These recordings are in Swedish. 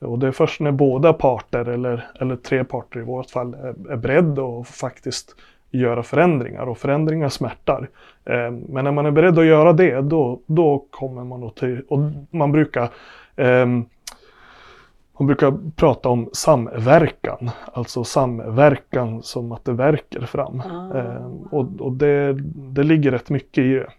Och det är först när båda parter, eller, eller tre parter i vårt fall, är, är beredda att faktiskt göra förändringar och förändringar smärtar. Eh, men när man är beredd att göra det, då, då kommer man att till, och man brukar eh, man brukar prata om samverkan, alltså samverkan som att det verkar fram. Ah. Eh, och och det, det ligger rätt mycket i det.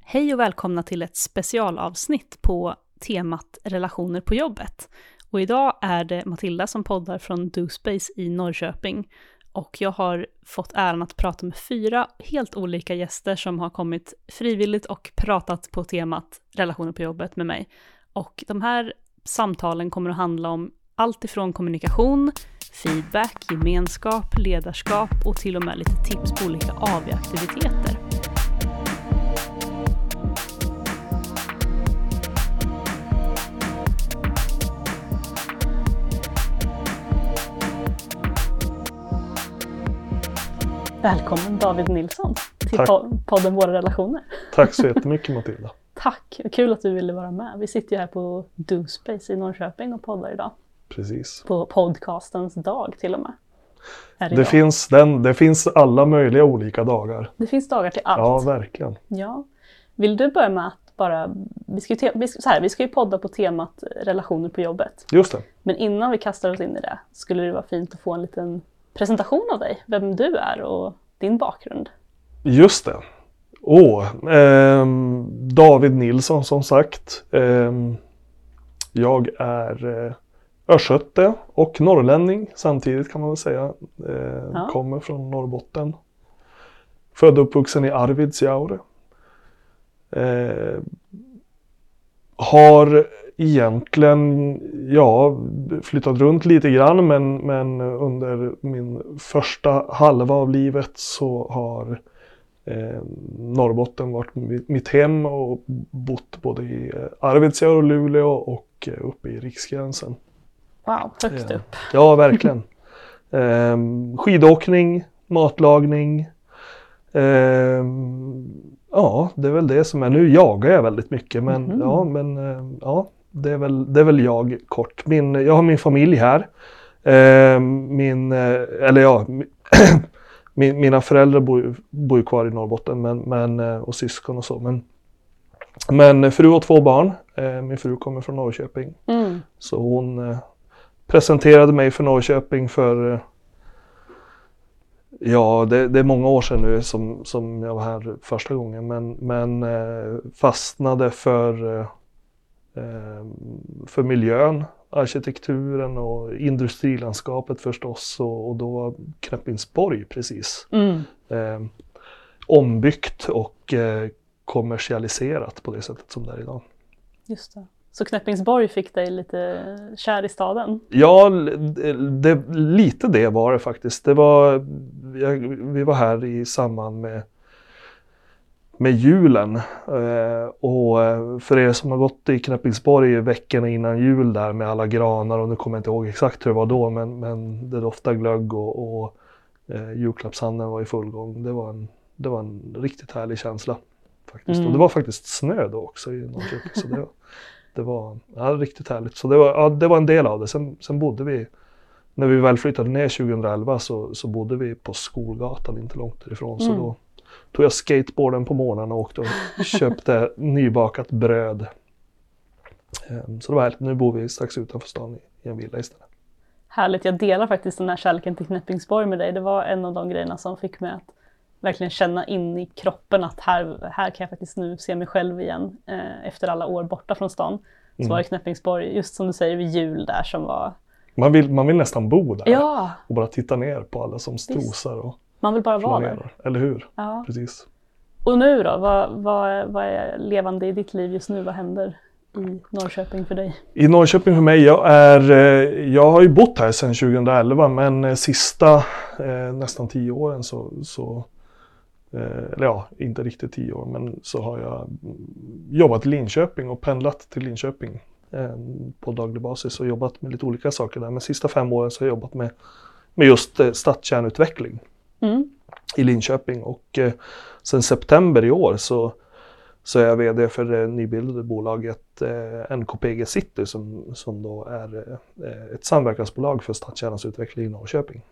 Hej och välkomna till ett specialavsnitt på temat relationer på jobbet. Och idag är det Matilda som poddar från DoSpace i Norrköping. Och jag har fått äran att prata med fyra helt olika gäster som har kommit frivilligt och pratat på temat relationer på jobbet med mig. Och de här samtalen kommer att handla om allt ifrån kommunikation, feedback, gemenskap, ledarskap och till och med lite tips på olika AV-aktiviteter. Välkommen David Nilsson till Tack. po- podden Våra relationer. Tack så jättemycket Matilda. Tack, kul att du ville vara med. Vi sitter ju här på DoSpace i Norrköping och poddar idag. Precis. På podcastens dag till och med. Det finns, den, det finns alla möjliga olika dagar. det finns dagar till Ja, allt. verkligen. Ja. Vill du börja med att bara, vi ska, ju vi, ska, så här, vi ska ju podda på temat relationer på jobbet. Just det. Men innan vi kastar oss in i det skulle det vara fint att få en liten presentation av dig, vem du är och din bakgrund. Just det. Åh, ehm, David Nilsson som sagt. Ehm, jag är eh, östgöte och norrlänning samtidigt kan man väl säga. Ehm, Ja. Kommer från Norrbotten. Född och uppvuxen i Arvidsjaur. Ehm, har egentligen, ja, flyttat runt lite grann men, men under min första halva av livet så har eh, Norrbotten varit mi- mitt hem och bott både i eh, Arvidsjaur och Luleå och eh, uppe i Riksgränsen. Wow, högst Ja. upp. Ja, verkligen. Ehm, skidåkning, matlagning. Ehm, ja, det är väl det som är. Nu jagar jag väldigt mycket, men Mhm. ja, men eh, ja, det är väl, det är väl jag kort. Min, jag har min familj här. Ehm, min, eh, eller ja, mi- min, mina föräldrar bor, bor ju kvar i Norrbotten, men, men, eh, och syskon och så. Men, men fru och två barn. Eh, min fru kommer från Norrköping. Mm. Så hon eh, presenterade mig för Norrköping för, ja det, det är många år sedan nu som, som jag var här första gången, men, men fastnade för, för miljön, arkitekturen och industrilandskapet förstås och, och då var Knäppingsborg precis Mm. eh, ombyggt och eh, kommersialiserat på det sättet som det är idag. Just det. Så Knäppingsborg fick dig lite kär i staden? Ja, det, lite det var det faktiskt. Det var, jag, vi var här i samband med, med julen. Eh, och eh, för er som har gått i Knäppingsborg veckorna innan jul där med alla granar och nu kommer jag inte ihåg exakt hur det var då men, men det doftade glögg och, och eh, julklappshandeln var i full gång. Det var en, det var en riktigt härlig känsla. Faktiskt. Mm. Och det var faktiskt snö då också i Norrköping. Så det, var- det var ja, riktigt härligt. Så det var, ja, det var en del av det. Sen, sen bodde vi, när vi väl flyttade ner 2011 så, så bodde vi på Skolgatan inte långt därifrån. Så Mm. då tog jag skateboarden på morgonen och åkte och köpte nybakat bröd. Ehm, Så det var härligt. Nu bor vi strax utanför stan i, en villa istället. Härligt, jag delar faktiskt den här kärleken till Knäppingsborg med dig. Det var en av de grejerna som fick mig att verkligen känna in i kroppen att här, här kan jag faktiskt nu se mig själv igen eh, efter alla år borta från stan. Så Mm. var det Knäppingsborg, just som du säger, vid jul där som var... Man vill, man vill nästan bo där Ja, och bara titta ner på alla som strosar och man vill bara vara där. Eller hur? Ja. Precis. Och nu då, vad, vad, vad är levande i ditt liv just nu? Vad händer i Norrköping för dig? I Norrköping för mig, jag, är, eh, jag har ju bott här sedan 2011 men eh, sista eh, nästan tio åren så, så eh, eller ja, inte riktigt tio år, men så har jag mm, jobbat i Linköping och pendlat till Linköping eh, på daglig basis och jobbat med lite olika saker där. Men sista fem åren så har jag jobbat med, med just eh, stadskärnutveckling Mm. i Linköping och eh, sen september i år så så är jag VD för det nybildade bolaget eh, NKPG City som, som då är eh, ett samverkansbolag för stadskärnans utveckling i Norrköping.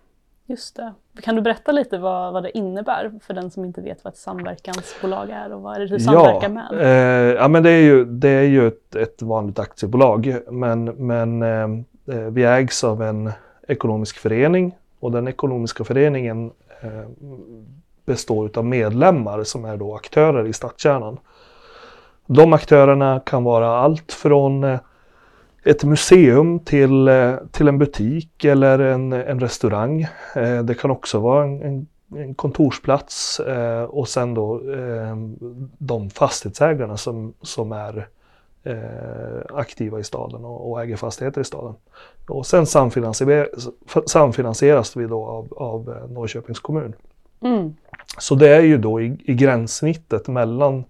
Just det. Kan du berätta lite vad, vad det innebär för den som inte vet vad ett samverkansbolag är och vad är det du samverkar ja, med? Eh, ja, men det är ju, det är ju ett, ett vanligt aktiebolag men, men eh, eh vi ägs av en ekonomisk förening och den ekonomiska föreningen eh, Eh, består av medlemmar som är då aktörer i stadskärnan. De aktörerna kan vara allt från eh, ett museum till, eh, till en butik eller en, en restaurang. Det kan också vara en, en, en kontorsplats och sen då de fastighetsägarna som, som är aktiva i staden och, och äger fastigheter i staden. Och sen samfinansieras, samfinansieras vi då av, av Norrköpings kommun. Mm. Så det är ju då i, i gränssnittet mellan,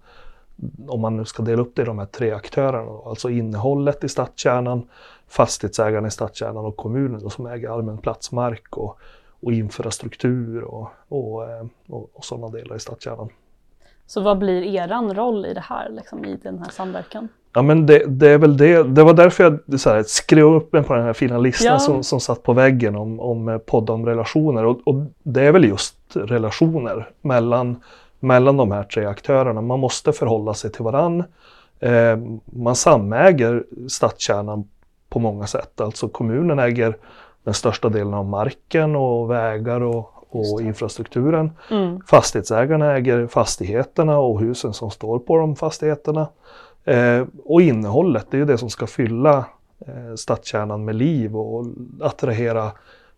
om man nu ska dela upp det i de här tre aktörerna, alltså innehållet i stadskärnan, fastighetsägarna i stadskärnan och kommunen då, som äger allmän platsmark och, och infrastruktur och, och, eh, och, och sådana delar i stadskärnan. Så vad blir er roll i det här, liksom, i den här samverkan? Ja men det, det, är väl det. Det var därför jag så här, skrev upp mig på den här fina listan ja. som, som satt på väggen om, om eh, podd om relationer. Och, och, det är väl just relationer mellan, mellan de här tre aktörerna. Man måste förhålla sig till varann. Eh, man samäger stadskärnan på många sätt. Alltså kommunen äger den största delen av marken och vägar och, och infrastrukturen. Mm. Fastighetsägarna äger fastigheterna och husen som står på de fastigheterna. Eh, och innehållet, det är ju det som ska fylla eh, stadskärnan med liv och attrahera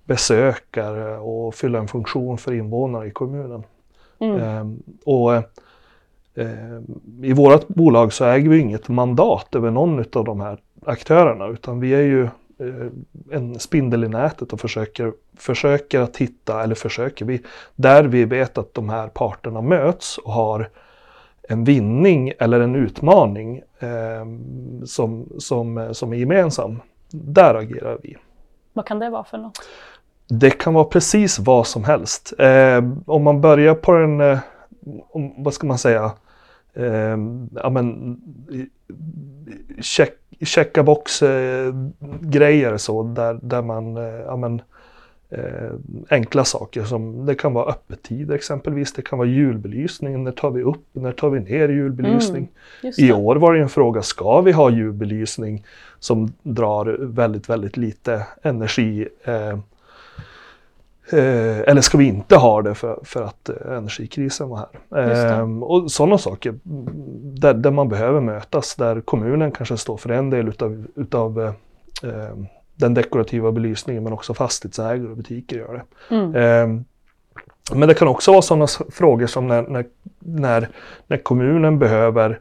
besökare och fylla en funktion för invånare i kommunen. Mm. Eh, och I vårt bolag så äger vi inget mandat över någon av de här aktörerna utan vi är ju en spindel i nätet och försöker, försöker att hitta, eller försöker vi, där vi vet att de här parterna möts och har en vinning eller en utmaning eh, som, som, som är gemensam. Där agerar vi. Vad kan det vara för något? Det kan vara precis vad som helst. Eh, om man börjar på en, eh, om, vad ska man säga, eh, ja, men, check, checka box eh, grejer så där, där man, eh, ja, men, eh, enkla saker som det kan vara öppettider exempelvis. Det kan vara julbelysning. När tar vi upp, när tar vi ner julbelysning? Mm, I år var det en fråga, ska vi ha julbelysning som drar väldigt, väldigt lite energi? Eh, eller ska vi inte ha det för, för att eh, energikrisen var här? Eh, och sådana saker där, där, man behöver mötas, där kommunen kanske står för en del utav, utav eh, den dekorativa belysningen men också fastighetsägare och butiker gör det. Mm. Eh, men det kan också vara sådana frågor som när, när, när, när kommunen behöver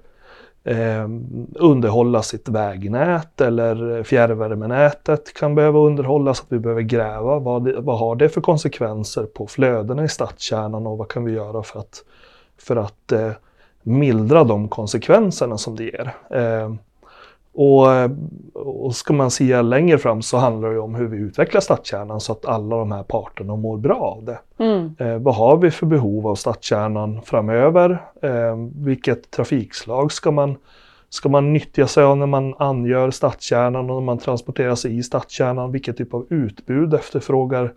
eh, underhålla sitt vägnät eller fjärrvärmenätet kan behöva underhållas. Att vi behöver gräva. Vad, det, vad har det för konsekvenser på flödena i stadskärnan och vad kan vi göra för att, för att eh, mildra de konsekvenserna som det ger. Eh, och, och ska man se längre fram så handlar det om hur vi utvecklar stadskärnan så att alla de här parterna mår bra av det. Mm. Eh, vad har vi för behov av stadskärnan framöver? Eh, vilket trafikslag ska man, ska man nyttja sig av när man angör stadskärnan och när man transporterar sig i stadskärnan? Vilket typ av utbud efterfrågar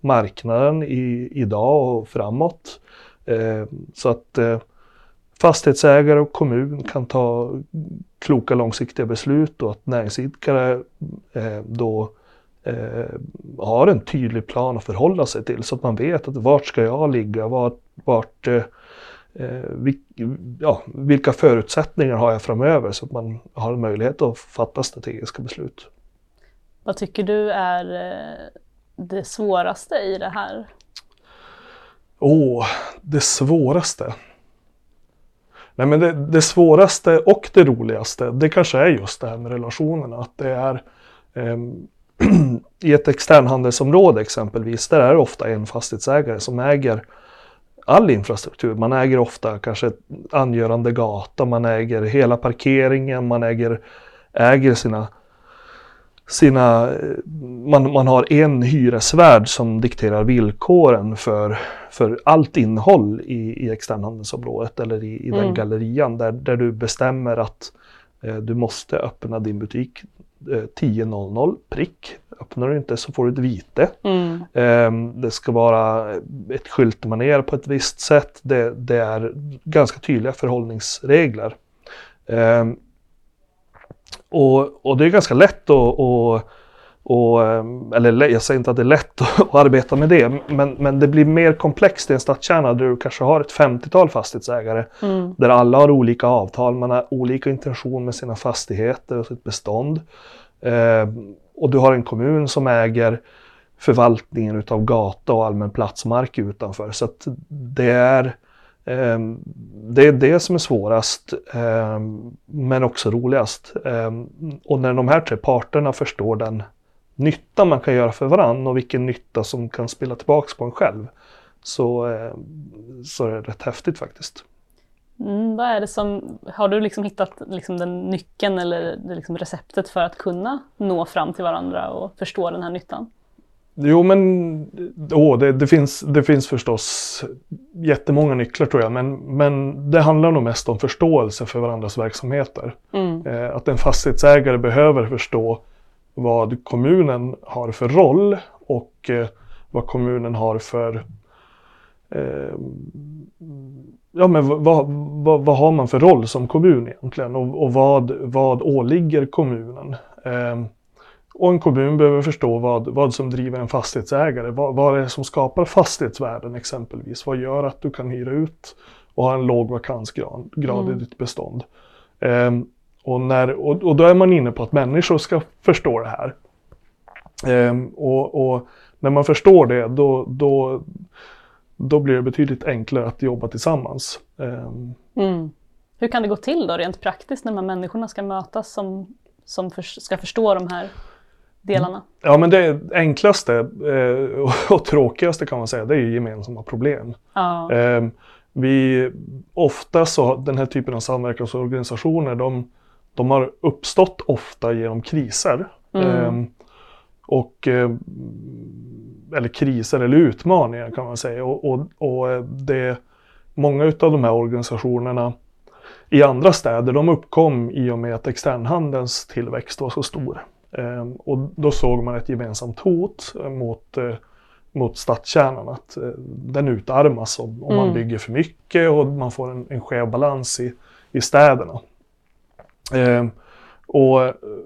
marknaden i, idag och framåt? Eh, så att eh, fastighetsägare och kommun kan ta kloka långsiktiga beslut och att näringsidkare eh, då eh, har en tydlig plan att förhålla sig till så att man vet att vart ska jag ligga, vart, vart eh, eh vil, ja, vilka förutsättningar har jag framöver så att man har en möjlighet att fatta strategiska beslut. Vad tycker du är eh, det svåraste i det här? Åh, oh, det svåraste? Nej, men det, det, svåraste och det roligaste, det kanske är just det här med relationerna. Att det är eh, i ett externhandelsområde exempelvis, där är det ofta en fastighetsägare som äger all infrastruktur. Man äger ofta kanske angörande gata, man äger hela parkeringen, man äger, äger sina, sina man, man har en hyresvärd som dikterar villkoren för, för allt innehåll i, i externhandelsområdet eller i, i den Mm. gallerian där, där du bestämmer att eh, du måste öppna din butik eh, 10.00 prick. Öppnar du inte så får du ett vite. Mm. Ehm, Det ska vara ett skyltmanér på ett visst sätt. Det, det är ganska tydliga förhållningsregler. Ehm, Och, och det är ganska lätt att, att ehm, eller lä- jag säger inte att det är lätt att arbeta med det, men, men det blir mer komplext i en stadskärna där du kanske har ett 50-tal fastighetsägare Mm. där alla har olika avtal, man har olika intention med sina fastigheter och sitt bestånd. Eh, och du har en kommun som äger förvaltningen utav gata och allmän platsmark utanför. Så det är Ehm, det är det som är svårast, ehm, men också roligast. Ehm, och när de här tre parterna förstår den nytta man kan göra för varandra och vilken nytta som kan spela tillbaks på en själv, så, så är det rätt häftigt faktiskt. Mm, vad är det som, har du liksom hittat liksom den nyckeln eller liksom receptet för att kunna nå fram till varandra och förstå den här nyttan? Jo, men åh, det, det, finns, det finns förstås jättemånga nycklar tror jag, men, men det handlar nog mest om förståelse för varandras verksamheter. Mm. Eh, att en fastighetsägare behöver förstå vad kommunen har för roll och eh, vad kommunen har för eh, Ja men vad, vad, vad, vad har man för roll som kommun egentligen och, och vad, vad åligger kommunen? Och en kommun behöver förstå vad, vad som driver en fastighetsägare. Vad, vad är det som skapar fastighetsvärden exempelvis? Vad gör att du kan hyra ut och ha en låg vakansgrad grad Mm. i ditt bestånd? Ehm, och, när, och, och då är man inne på att människor ska förstå det här. Ehm, och, och när man förstår det, då, då, då blir det betydligt enklare att jobba tillsammans. Ehm, Mm. Hur kan det gå till då rent praktiskt när de här människorna ska mötas som, som för, ska förstå de här delarna? ja, men det enklaste eh, och, och tråkigaste kan man säga, det är ju gemensamma problem. Ja. Ehm, vi, ofta så, den här typen av samverkansorganisationer, de, de har uppstått ofta genom kriser. Mm. Ehm, och, eh, eller kriser eller utmaningar kan man säga. Och, och, och eh, det, många av de här organisationerna i andra städer, de uppkom i och med att externhandelns tillväxt var så stor. Ehm, och då såg man ett gemensamt hot eh, mot, eh, mot stadskärnan, att eh, den utarmas om, om man Mm. bygger för mycket och man får en, en skev balans i, i städerna. Ehm, och,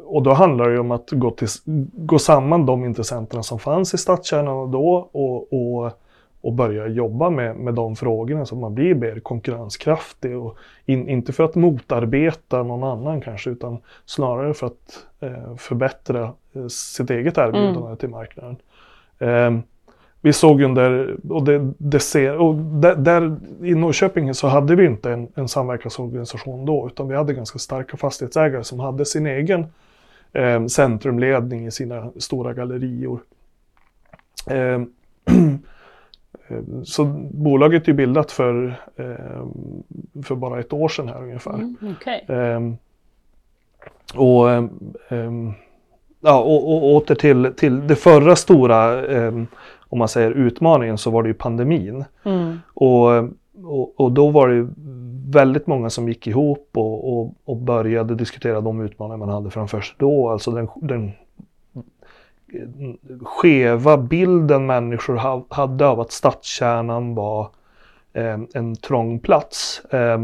och då handlar det ju om att gå, till, gå samman de intressenterna som fanns i stadskärnan då och, och, och börja jobba med, med de frågorna så att man blir mer konkurrenskraftig. Och in, inte för att motarbeta någon annan kanske utan snarare för att eh, förbättra eh, sitt eget erbjudande till marknaden. Ehm, vi såg under, och, det, det ser, och där, där i Norrköping så hade vi inte en, en samverkansorganisation då, utan vi hade ganska starka fastighetsägare som hade sin egen eh, centrumledning i sina stora gallerior. Eh, så bolaget är bildat för, eh, för bara ett år sedan här ungefär. Mm, Okej. Ehm, och, ehm, ehm, ja, och, och åter till, till det förra stora, ehm, om man säger utmaningen, så var det ju pandemin. Mm. Och, och, och då var det väldigt många som gick ihop och, och, och började diskutera de utmaningar man hade framför sig då. Alltså den, den skeva bilden människor ha, hade av att stadskärnan var eh, en trång plats. Eh,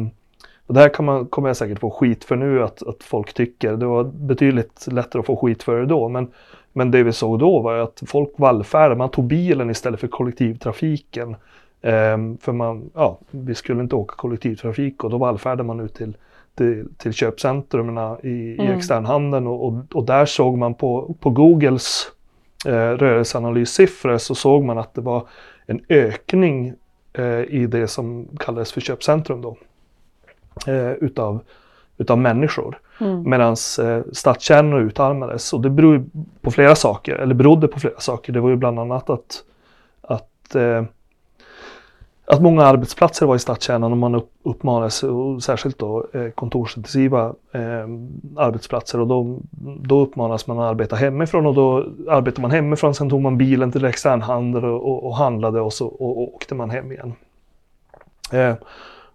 och det här kan man, kommer jag säkert få skit för nu att, att folk tycker. Det var betydligt lättare att få skit för det då. Men, men det vi såg då var att folk vallfärdade. Man tog bilen istället för kollektivtrafiken. Ehm, för man, ja, vi skulle inte åka kollektivtrafik och då vallfärdade man ut till, till, till köpcentrumen i, i Mm. externhandeln och, och, och där såg man på, på Googles eh, rörelseanalyssiffror så såg man att det var en ökning eh, i det som kallades för köpcentrum då. Eh, utav, utav människor. Mm. Medan eh, stadskärnorna utarmades. Och det beror på flera saker, eller berodde på flera saker. Det var ju bland annat att, att eh, att många arbetsplatser var i stadskärnan och man upp, uppmanades, och särskilt då eh, kontorsintensiva eh, arbetsplatser och då, då uppmanas man att arbeta hemifrån och då arbetade man hemifrån, sen tog man bilen till externhandel och, och, och handlade och så och, och åkte man hem igen. Eh,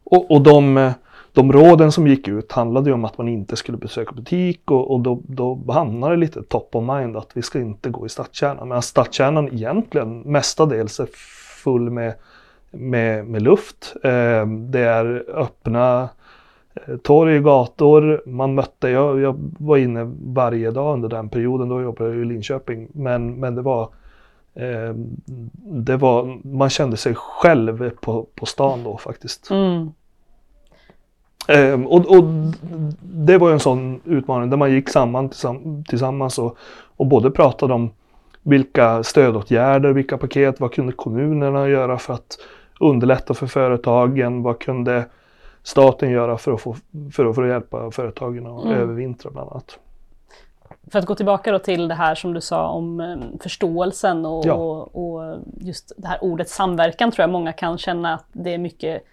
och, och de, de råden som gick ut handlade ju om att man inte skulle besöka butik och, och då, då hamnade det lite top of mind att vi ska inte gå i stadskärnan. Men stadskärnan egentligen mestadels är full med med, med luft. Eh, det är öppna eh, torg, gator. Man mötte, jag, jag var inne varje dag under den perioden, då jobbade jag i Linköping. Men, men det var eh, det var, man kände sig själv på, på stan då faktiskt. Mm. Eh, och, och, det var en sån utmaning där man gick samman tillsammans och, och både pratade om vilka stödåtgärder, vilka paket, vad kunde kommunerna göra för att underlätta för företagen? Vad kunde staten göra för att, få, för att, för att hjälpa företagen att mm. övervintra bland annat? För att gå tillbaka då till det här som du sa om eh, förståelsen och, ja. och, och, just det här ordet samverkan tror jag många kan känna att det är mycket,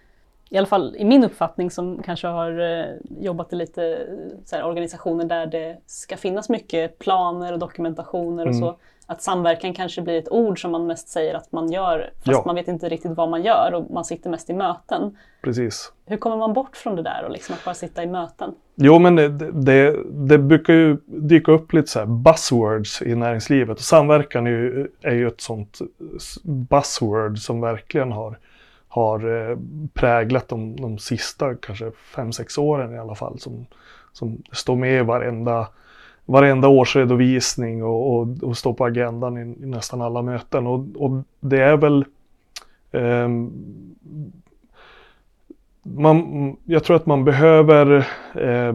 i alla fall i min uppfattning som kanske har eh, jobbat i lite här, organisationer där det ska finnas mycket planer och dokumentationer och mm. så att samverkan kanske blir ett ord som man mest säger att man gör, fast ja. man vet inte riktigt vad man gör och man sitter mest i möten. Precis. Hur kommer man bort från det där och liksom att bara sitta i möten? Jo, men det, det, det brukar ju dyka upp lite så buzzwords i näringslivet och samverkan är ju, är ju ett sånt buzzword som verkligen har, har eh, präglat de, de sista kanske fem sex åren i alla fall. Som, som står med i varenda varenda årsredovisning och, och, och stå på agendan i, i, nästan alla möten. Och, och det är väl eh, man, jag tror att man behöver eh,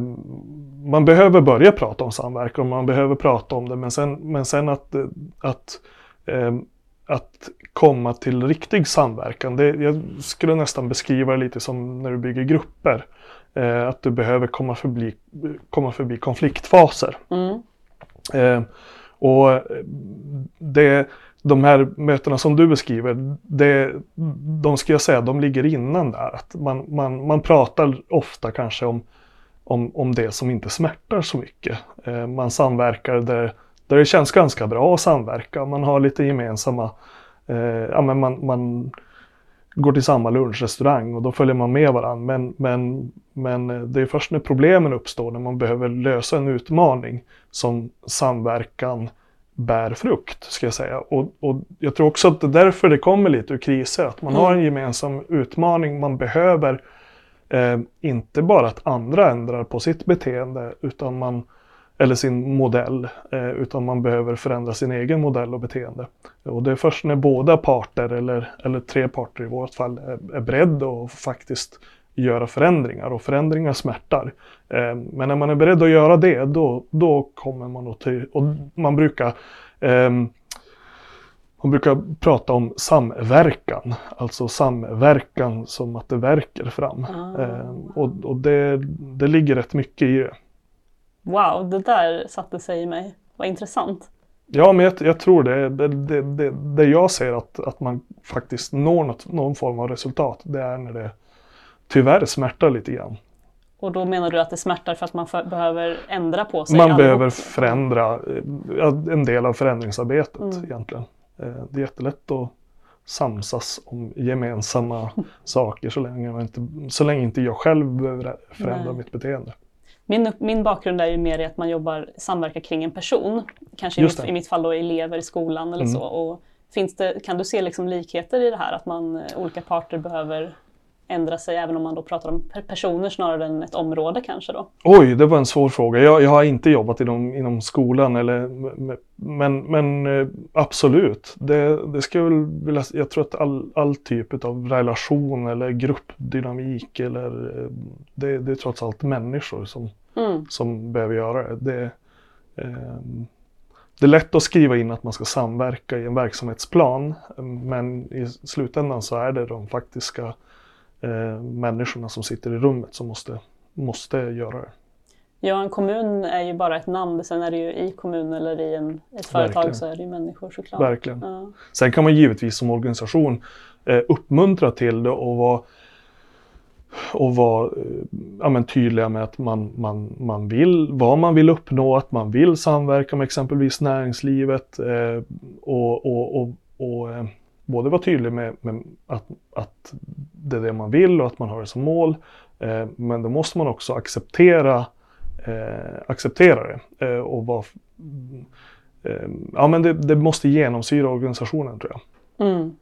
man behöver börja prata om samverkan, man behöver prata om det, men sen, men sen att, att, eh, att komma till riktig samverkan, det, jag skulle nästan beskriva det lite som när du bygger grupper. Eh, att du behöver komma förbi, komma förbi konfliktfaser. Mm. Eh, och det, de här mötena som du beskriver, det, de ska jag säga, de ligger innan där. Att man, man, man pratar ofta kanske om, om, om det som inte smärtar så mycket. Eh, man samverkar där, där det känns ganska bra att samverka. Man har lite gemensamma, eh, ja men man, man går till samma lunchrestaurang och då följer man med varandra. Men, men, men det är först när problemen uppstår, när man behöver lösa en utmaning, som samverkan bär frukt, ska jag säga. Och, och jag tror också att det är därför det kommer lite ur kriser, att man mm. har en gemensam utmaning. Man behöver eh, inte bara att andra ändrar på sitt beteende, utan man eller sin modell, eh, utan man behöver förändra sin egen modell och beteende. Och det är först när båda parter, eller, eller tre parter i vårt fall, är, är beredda att faktiskt göra förändringar och förändringar smärtar. Eh, men när man är beredd att göra det, då, då kommer man att till, och man brukar eh, man brukar prata om samverkan, alltså samverkan som att det verkar fram. Ah. Eh, och, och det, det ligger rätt mycket i det. Wow, det där satte sig i mig. Vad intressant. Ja, men jag, jag tror det. Det, det, det. det jag ser att, att man faktiskt når något, någon form av resultat, det är när det tyvärr smärtar lite grann. Och då menar du att det smärtar för att man för, behöver ändra på sig? Man allihop. behöver förändra en del av förändringsarbetet mm. egentligen. Eh, det är jättelätt att samsas om gemensamma saker så länge, inte, så länge inte jag själv behöver förändra Nej. mitt beteende. Min, min bakgrund är ju mer i att man jobbar, samverkar kring en person. Kanske i mitt, i mitt, fall då elever i skolan eller mm. så. Och finns det, kan du se liksom likheter i det här att man, eh, olika parter behöver ändra sig även om man då pratar om personer snarare än ett område kanske då? Oj, det var en svår fråga. Jag, jag har inte jobbat inom, inom skolan eller, men, men eh, absolut. Det, det ska jag väl vilja, jag tror att all, all typ av relation eller gruppdynamik eller eh, det, det är trots allt människor som, mm. som behöver göra det. det eh, det är lätt att skriva in att man ska samverka i en verksamhetsplan men i slutändan så är det de faktiska eh, människorna som sitter i rummet som måste, måste göra det. Ja, en kommun är ju bara ett namn, sen är det ju i kommun eller i en, ett företag Verkligen. så är det ju människor såklart. Verkligen. Ja. Sen kan man givetvis som organisation eh, uppmuntra till det och vara, och vara eh, ja, men tydliga med att man, man, man vill, vad man vill uppnå, att man vill samverka med exempelvis näringslivet eh, och, och, och, och eh, både vara tydlig med, med att, att det är det man vill och att man har det som mål. Eh, men då måste man också acceptera, eh, acceptera det eh, och vara eh, Ja men det, det måste genomsyra organisationen tror jag. Mm.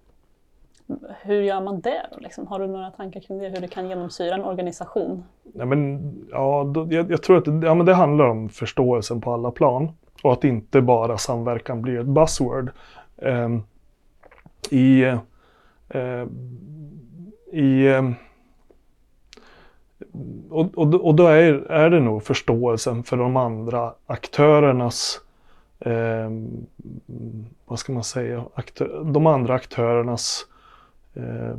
Hur gör man det då? Liksom? Har du några tankar kring det? Hur det kan genomsyra en organisation? Ja, men, ja, då, jag, jag tror att det, ja, men det handlar om förståelsen på alla plan och att inte bara samverkan blir ett buzzword. Ehm, i, eh, i eh, och, och, då- och då är, är det nog förståelsen för de andra aktörernas eh, vad ska man säga, aktör, de andra aktörernas eh,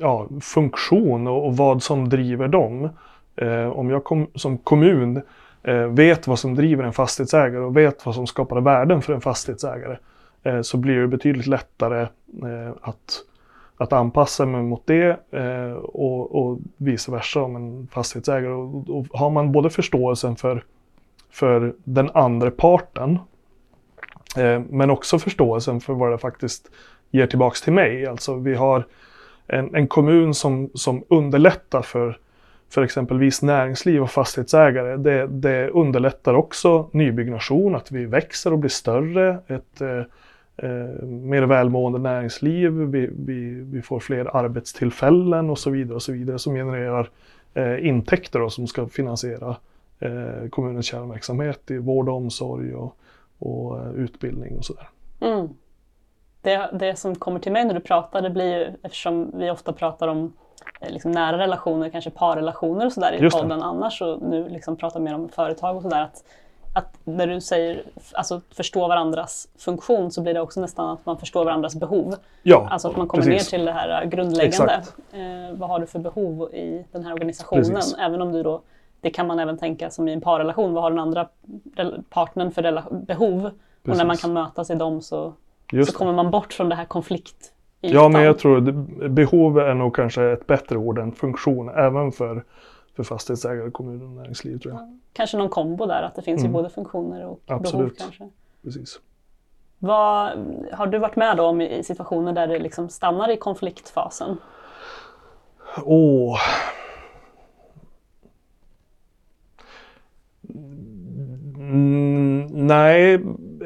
ja, funktion och, och vad som driver dem. Eh, om jag kom, som kommun eh, vet vad som driver en fastighetsägare och vet vad som skapar värden för en fastighetsägare eh, Eh, så blir det betydligt lättare eh, att, att anpassa mig mot det eh, och, och vice versa om en fastighetsägare. Och, och har man både förståelsen för, för den andra parten eh, men också förståelsen för vad det faktiskt ger tillbaks till mig. Alltså vi har en, en kommun som, som underlättar för, för exempelvis näringsliv och fastighetsägare. Det, det underlättar också nybyggnation, att vi växer och blir större. Ett eh, eh, mer välmående näringsliv, vi, vi, vi får fler arbetstillfällen och så vidare och så vidare som genererar eh, intäkter då, som ska finansiera eh, kommunens kärnverksamhet i vård och omsorg och, och eh, utbildning och sådär. Mm. Det, det som kommer till mig när du pratar, det blir ju, eftersom vi ofta pratar om eh, liksom nära relationer, kanske parrelationer och sådär i podden annars och nu liksom pratar mer om företag och sådär. Att, när du säger alltså, förstå varandras funktion så blir det också nästan att man förstår varandras behov. Ja, Alltså att man kommer precis. ner till det här grundläggande. Eh, vad har du för behov i den här organisationen? Precis. Även om du då, det kan man även tänka som i en parrelation, vad har den andra partnern för behov? Och när man Precis. kan mötas i dem så, Just så kommer man bort från det här konflikt. Ja, men jag tror att behov är nog kanske ett bättre ord än funktion, även för, för fastighetsägare, kommuner och näringsliv tror jag. Kanske någon kombo där, att det finns ju Mm. både funktioner och behov Absolut. kanske. Precis. Vad, har du varit med om i situationer där det liksom stannar i konfliktfasen? Åh. Mm, nej,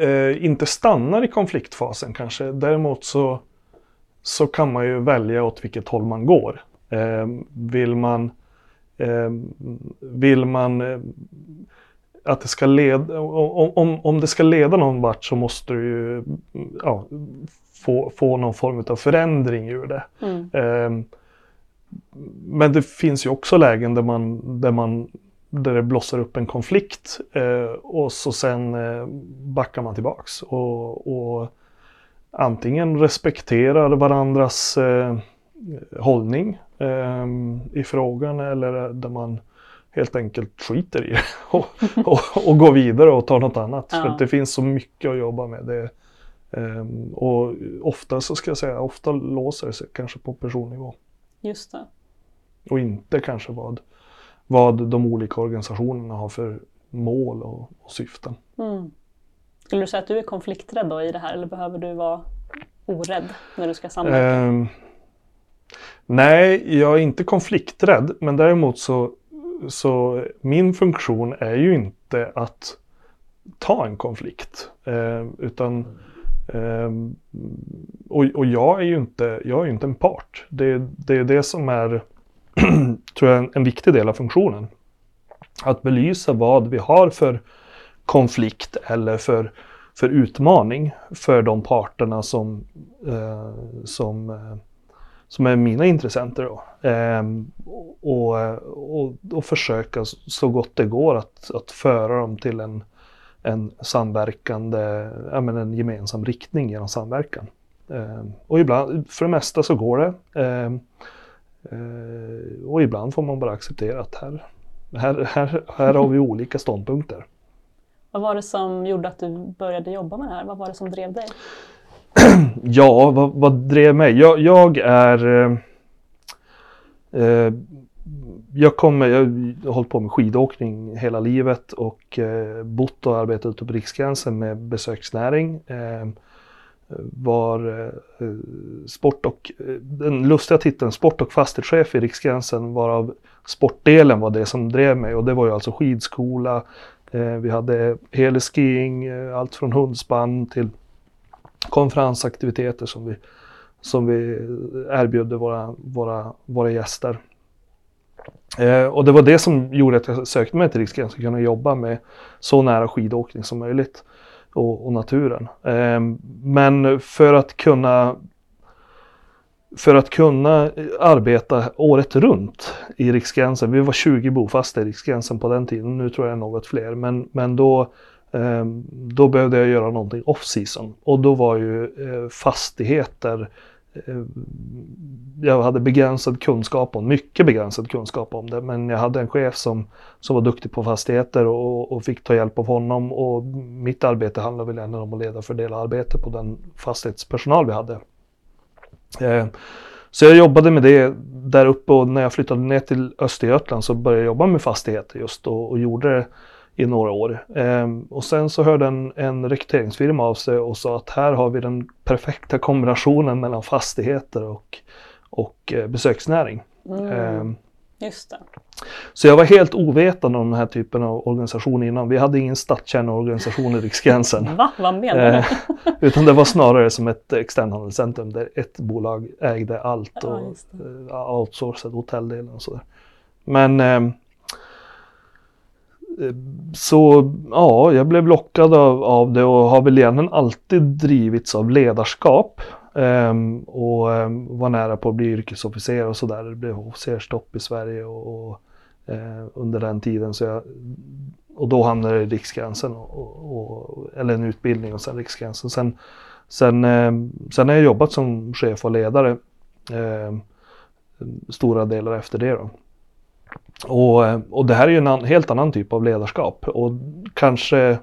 eh, inte stannar i konfliktfasen kanske. Däremot så, så kan man ju välja åt vilket håll man går. Eh, vill man, vill man eh, att det ska leda, om, om, om det ska leda någon vart så måste du ju ja, få, få någon form av förändring ur det. Mm. Ehm, Men det finns ju också lägen där, man, där, man, där det blossar upp en konflikt eh, och så sen eh, backar man tillbaks och, och antingen respekterar varandras eh, hållning eh, i frågan eller där man helt enkelt skiter i det och, och, och går vidare och tar något annat. Ja. För det finns så mycket att jobba med. Det, ehm, och ofta så ska jag säga, ofta låser det sig kanske på personnivå Just det. och inte kanske vad, vad de olika organisationerna har för mål och, och syften. Mm. Skulle du säga att du är konflikträdd då i det här eller behöver du vara orädd när du ska samverka? Ehm, nej, jag är inte konflikträdd, men däremot så, så min funktion är ju inte att ta en konflikt. Eh, utan eh, och, och jag är ju inte, jag är inte en part. Det, det är det som är, tror jag, en, en viktig del av funktionen. Att belysa vad vi har för konflikt eller för, för utmaning för de parterna som, eh, som, eh, som är mina intressenter. Då. Eh, och, och, och försöka så gott det går att, att föra dem till en, en samverkande, ja, men en gemensam riktning genom samverkan. Eh, och ibland, för det mesta så går det. Eh, eh, och ibland får man bara acceptera att här, här, här, här har vi olika ståndpunkter. Vad var det som gjorde att du började jobba med det här? Vad var det som drev dig? ja, vad, vad drev mig? Jag, jag är... Eh, eh, jag, kommer, jag har hållit på med skidåkning hela livet och eh, bott och arbetat ute på Riksgränsen med besöksnäring. Eh, var eh, sport och, eh, den lustiga titeln sport och fastighetschef i Riksgränsen varav sportdelen var det som drev mig och det var ju alltså skidskola. Eh, vi hade heliskiing, eh, allt från hundspann till konferensaktiviteter som vi, som vi erbjöd våra, våra, våra gäster. Eh, och det var det som gjorde att jag sökte mig till Riksgränsen, att kunna jobba med så nära skidåkning som möjligt och, och naturen. Eh, men för att kunna för att kunna arbeta året runt i Riksgränsen, vi var 20 bofasta i Riksgränsen på den tiden, nu tror jag något fler, men, men då Ehm, då behövde jag göra någonting off-season. Och då var ju eh, fastigheter eh, jag hade begränsad kunskap om, mycket begränsad kunskap om det, men jag hade en chef som, som var duktig på fastigheter och, och fick ta hjälp av honom. Och mitt arbete handlade väl ändå om att leda och fördela arbete på den fastighetspersonal vi hade. Eh, så jag jobbade med det där uppe. Och när jag flyttade ner till Östergötland så började jag jobba med fastigheter just och, och gjorde det i några år. Ehm, och sen så hörde en, en rekryteringsfirma av sig och sa att här har vi den perfekta kombinationen mellan fastigheter och, och eh, besöksnäring. Mm. Ehm, Just det. Så jag var helt ovetande om den här typen av organisation innan. Vi hade ingen stadskärneorganisation i Riksgränsen. Va? Vad menar du? Eh, utan det var snarare som ett externhandelscentrum där ett bolag ägde allt och ja, uh, outsourcade hotelldelen och sådär. Men eh, så ja, jag blev lockad av, av det och har väl egentligen alltid drivits av ledarskap. Um, och um, var nära på att bli yrkesofficer och sådär. Det blev officerstopp i Sverige och, och uh, under den tiden. Så jag, och då hamnade jag i Riksgränsen, och, och, eller en utbildning och sen Riksgränsen. Sen, sen, um, sen har jag jobbat som chef och ledare stora delar efter det. Då. Och, och det här är ju en an, helt annan typ av ledarskap och kanske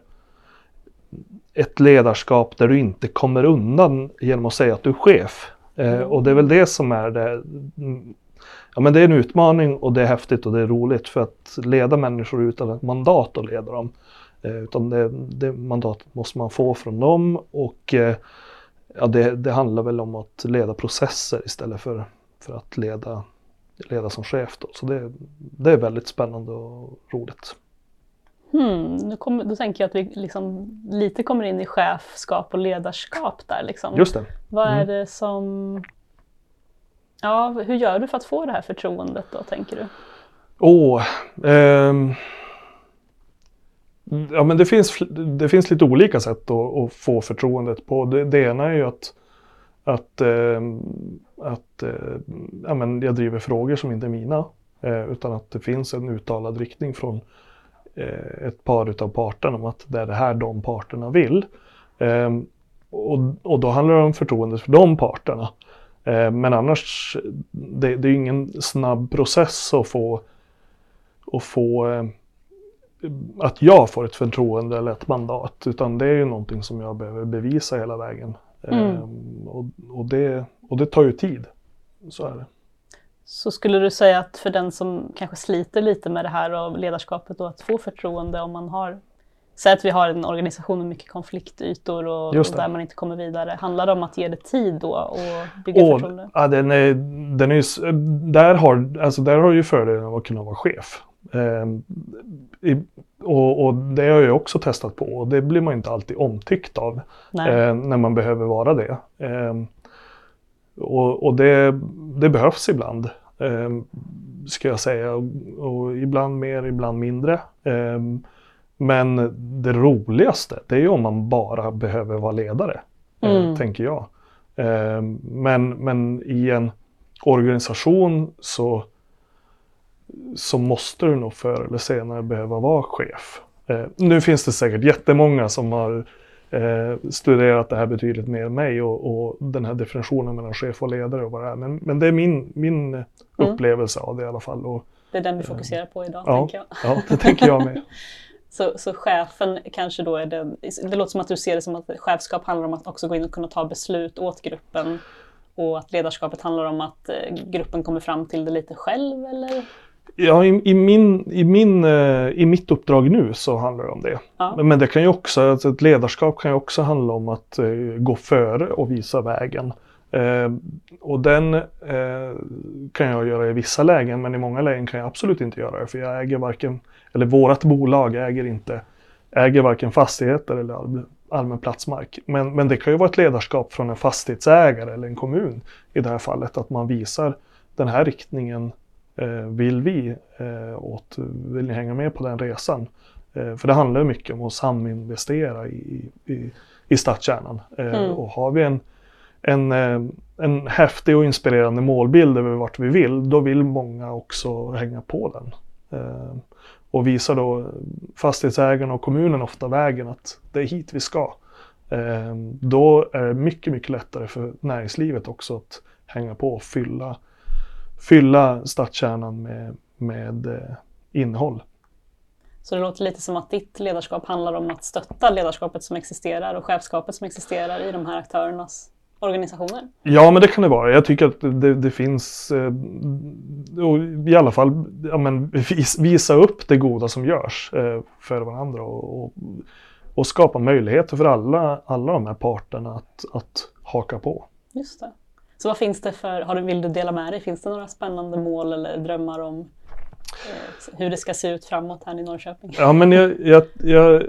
ett ledarskap där du inte kommer undan genom att säga att du är chef. Eh, och det är väl det som är det. Ja, men det är en utmaning och det är häftigt och det är roligt för att leda människor utan ett mandat att leda dem. Eh, utan det, det mandatet måste man få från dem och eh, ja, det, det handlar väl om att leda processer istället för, för att leda leda som chef. Då. Så det, det är väldigt spännande och roligt. Hmm, nu kommer, då tänker jag att vi liksom lite kommer in i chefskap och ledarskap där. Liksom. Just det. Vad är mm. det som... Ja, hur gör du för att få det här förtroendet då, tänker du? Åh, oh, eh, ja men det finns, det finns lite olika sätt att, att få förtroendet på. Det, det ena är ju att, att eh, att eh, ja, men jag driver frågor som inte är mina. Eh, utan att det finns en uttalad riktning från eh, ett par utav parterna om att det är det här de parterna vill. Eh, och, och då handlar det om förtroendet för de parterna. Eh, men annars, det, det är ingen snabb process att få, att få eh, att jag får ett förtroende eller ett mandat, utan det är ju någonting som jag behöver bevisa hela vägen. Mm. Ehm, och, och, det, och det tar ju tid. Så är det. Så skulle du säga att för den som kanske sliter lite med det här och ledarskapet och att få förtroende om man har Säg att vi har en organisation med mycket konfliktytor och, och där man inte kommer vidare. Handlar det om att ge det tid då och bygga och, förtroende? Ja, den är, den är, där, har, alltså där har ju fördelen av att kunna vara chef. Eh, i, och, och, det har jag också testat på och det blir man inte alltid omtyckt av eh, när man behöver vara det. Eh, och, och det, det, behövs ibland, eh, ska jag säga. Och, och, ibland mer, ibland mindre. Ehm, men det roligaste, det är ju om man bara behöver vara ledare, eh, mm. tänker jag. Ehm, men, men i en organisation så så måste du nog förr eller senare behöva vara chef. Eh, nu finns det säkert jättemånga som har eh, studerat det här betydligt mer än mig och, och, den här definitionen mellan chef och ledare och vad det är. Men, men det är min, min mm. upplevelse av det i alla fall. Och Det är den vi fokuserar på idag, ja, tänker jag. Ja, det tänker jag med. så, så chefen kanske då är den, det låter som att du ser det som att chefskap handlar om att också gå in och kunna ta beslut åt gruppen och att ledarskapet handlar om att eh, gruppen kommer fram till det lite själv, eller? Ja, i, i, min, i, min, eh, i mitt uppdrag nu så handlar det om det. Ja. Men det kan ju också, alltså ett ledarskap kan ju också handla om att eh, gå före och visa vägen. Eh, och den eh, kan jag göra i vissa lägen, men i många lägen kan jag absolut inte göra det. För jag äger varken, eller vårat bolag äger inte, äger varken fastigheter eller all, allmän platsmark. Men, men det kan ju vara ett ledarskap från en fastighetsägare eller en kommun i det här fallet, att man visar den här riktningen vill vi eh, åt, vill ni hänga med på den resan? Eh, för det handlar mycket om att saminvestera i, i, i stadskärnan. Eh, Mm. Och har vi en, en, eh, en häftig och inspirerande målbild över vart vi vill, då vill många också hänga på den. Eh, Och visar då fastighetsägarna och kommunen ofta vägen att det är hit vi ska. Eh, Då är det mycket, mycket lättare för näringslivet också att hänga på och fylla, fylla stadskärnan med, med eh, innehåll. Så det låter lite som att ditt ledarskap handlar om att stötta ledarskapet som existerar och chefskapet som existerar i de här aktörernas organisationer. Ja, men det kan det vara. Jag tycker att det, det finns, eh, i alla fall, ja, men vis, visa upp det goda som görs eh, för varandra och, och, och skapa möjligheter för alla, alla de här parterna att, att haka på. Just det. Så vad finns det för, har du, vill du dela med dig? Finns det några spännande mål eller drömmar om eh, hur det ska se ut framåt här i Norrköping? Ja, men jag, jag, jag,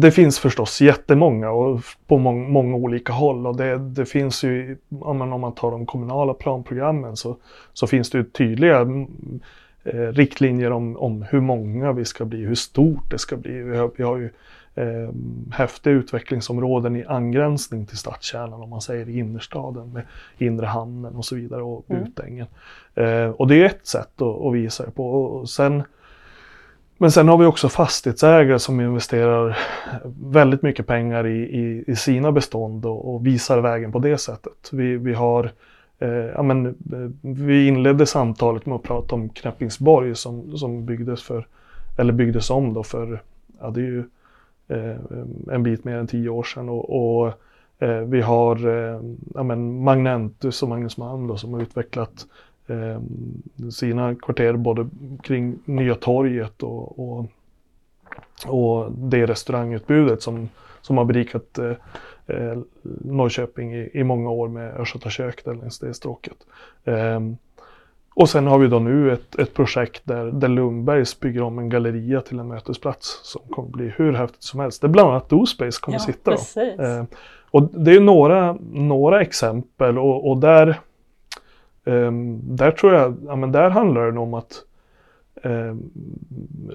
det finns förstås jättemånga och på många, många olika håll och det, det finns ju, om man tar de kommunala planprogrammen så, så finns det ju tydliga mm, eh, riktlinjer om, om hur många vi ska bli, hur stort det ska bli. Vi har, vi har ju eh, häftiga utvecklingsområden i angränsning till stadskärnan, om man säger i innerstaden med inre hamnen och så vidare och Mm. Utängen. Eh, och det är ett sätt att, att visa det på. Och sen, men sen har vi också fastighetsägare som investerar väldigt mycket pengar i, i, i sina bestånd och, och visar vägen på det sättet. Vi, vi har Eh, ja, men, eh, vi inledde samtalet med att prata om Knäppingsborg som, som byggdes, för, eller byggdes om då för, ja det är ju Eh, en bit mer än tio år sedan. Och, och eh, vi har eh, ja, men Magnentus och Magnus Malm då, som har utvecklat eh, sina kvarter både kring Nya torget och, och, och det restaurangutbudet som, som har berikat eh, eh Norrköping i, i många år med Östgötakök där längs det stråket. Eh, och sen har vi då nu ett, ett projekt där, där Lundbergs bygger om en galleria till en mötesplats som kommer bli hur häftigt som helst. Det är bland annat DoSpace kommer Ja, sitta. Eh, och det är några, några exempel och, och där, ehm, där tror jag, ja men där handlar det om att ehm,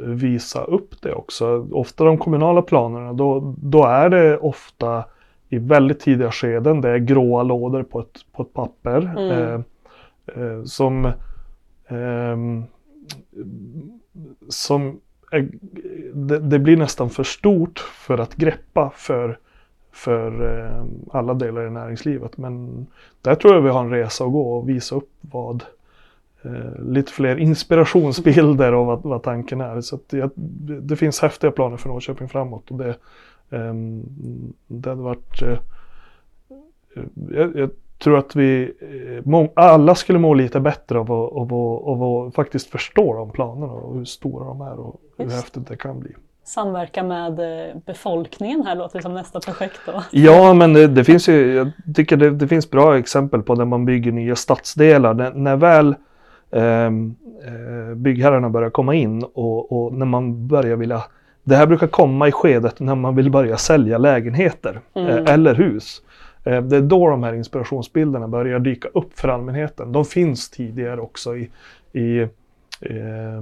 visa upp det också. Ofta de kommunala planerna, då, då är det ofta i väldigt tidiga skeden, det är gråa lådor på ett, på ett papper. Mm. Eh, eh, som Ehm, som är, det, det blir nästan för stort för att greppa för, för ehm, alla delar i näringslivet. Men där tror jag vi har en resa att gå och visa upp vad eh, lite fler inspirationsbilder och vad, vad tanken är. Så att det, det finns häftiga planer för Norrköping framåt. Och det, ehm, det hade varit eh, eh, jag, jag tror att vi eh, alla skulle må lite bättre av att, av, att, av att faktiskt förstå de planerna och hur stora de är och hur Just. häftigt det kan bli. Samverka med eh, befolkningen här låter det som nästa projekt då. Ja, men det, det finns ju, jag tycker det, det finns bra exempel på när man bygger nya stadsdelar. När, när väl ehm, eh, byggherrarna börjar komma in och, och när man börjar vilja det här brukar komma i skedet när man vill börja sälja lägenheter Mm. eh, eller hus. Eh, det är då de här inspirationsbilderna börjar dyka upp för allmänheten. De finns tidigare också i, i, eh,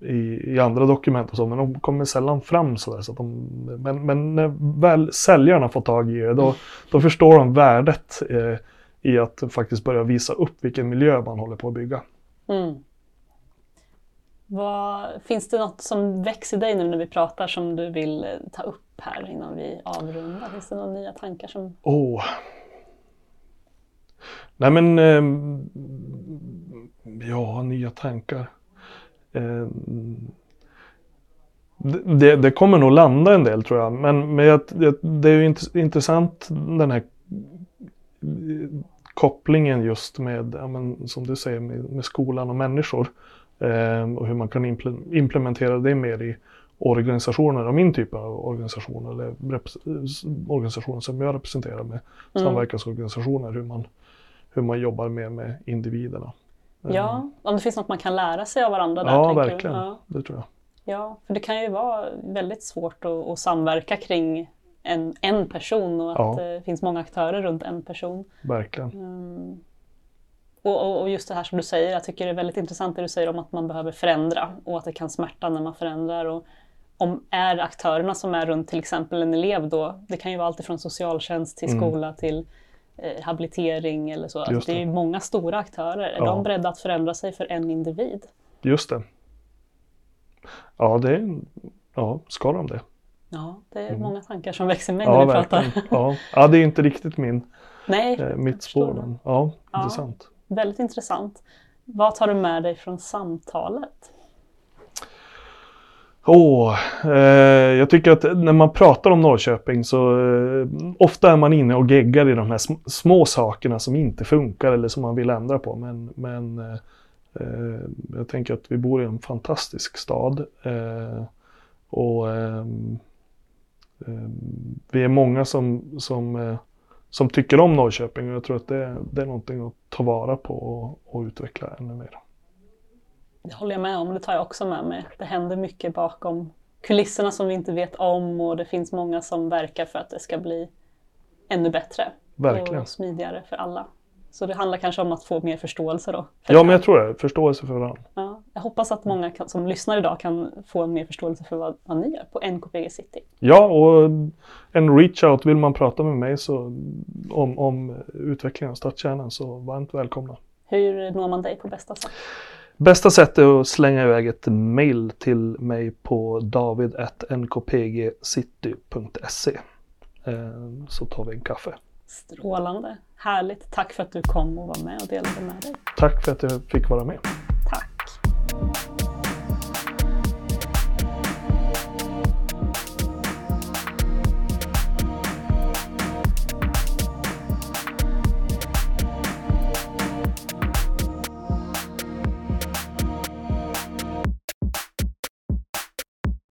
i, i andra dokument och så, men de kommer sällan fram sådär. Så att de, men, men när väl säljarna får tag i det, då, då förstår de värdet eh, i att faktiskt börja visa upp vilken miljö man håller på att bygga. Mm. Vad, finns det något som växer i dig nu när vi pratar som du vill eh, ta upp här innan vi avrundar? Finns det några nya tankar som... Oh. Nej men, eh, ja, nya tankar. eh, det, det, kommer nog landa en del tror jag. Men, men jag, det är ju intressant den här kopplingen just med, ja, men, som du säger, med, med skolan och människor. Eh, och hur man kan implementera det mer i organisationer av min typ av organisationer, eller organisationer som jag representerar med mm. samverkansorganisationer, hur man, hur man jobbar med, med individerna. Ja, ehm. om det finns något man kan lära sig av varandra där. Ja, verkligen. Ja. Det tror jag. Ja, för det kan ju vara väldigt svårt att, att samverka kring en, en person och att ja. det finns många aktörer runt en person. Verkligen. Um, och, och, just det här som du säger, jag tycker det är väldigt intressant det du säger om att man behöver förändra och att det kan smärta när man förändrar. Och om är aktörerna som är runt till exempel en elev då, det kan ju vara allt från socialtjänst till mm. skola till eh, habilitering eller så. Alltså, det. det är många stora aktörer. Är ja. de beredda att förändra sig för en individ? Just det. Ja, det är, ja ska de det? Ja, det är mm. många tankar som växer mig ja, när vi pratar. Ja. ja, det är inte riktigt min, Nej, eh, mitt spår. Men, ja, ja, intressant. Väldigt intressant. Vad tar du med dig från samtalet? Oh, eh, jag tycker att när man pratar om Norrköping så eh, ofta är man inne och geggar i de här sm små sakerna som inte funkar eller som man vill ändra på. Men, men eh, eh jag tänker att vi bor i en fantastisk stad. Eh, och eh, eh, vi är många som, som, eh, som tycker om Norrköping och jag tror att det, det är någonting att ta vara på och, och utveckla ännu mer. Det håller jag med om, det tar jag också med mig. Det händer mycket bakom kulisserna som vi inte vet om och det finns många som verkar för att det ska bli ännu bättre Verkligen. och smidigare för alla. Så det handlar kanske om att få mer förståelse då? För ja, men jag tror det. Förståelse för varandra. Ja, jag hoppas att många kan, som lyssnar idag kan få mer förståelse för vad, vad ni gör på NKPG City. Ja, och en reach-out. Vill man prata med mig så, om, om utvecklingen av stadskärnan så varmt välkomna. Hur når man dig på bästa sätt? Bästa sättet är att slänga iväg ett mail till mig på david.nkpgcity.se eh, så tar vi en kaffe. Strålande, härligt. Tack för att du kom och var med och delade med dig. Tack för att jag fick vara med.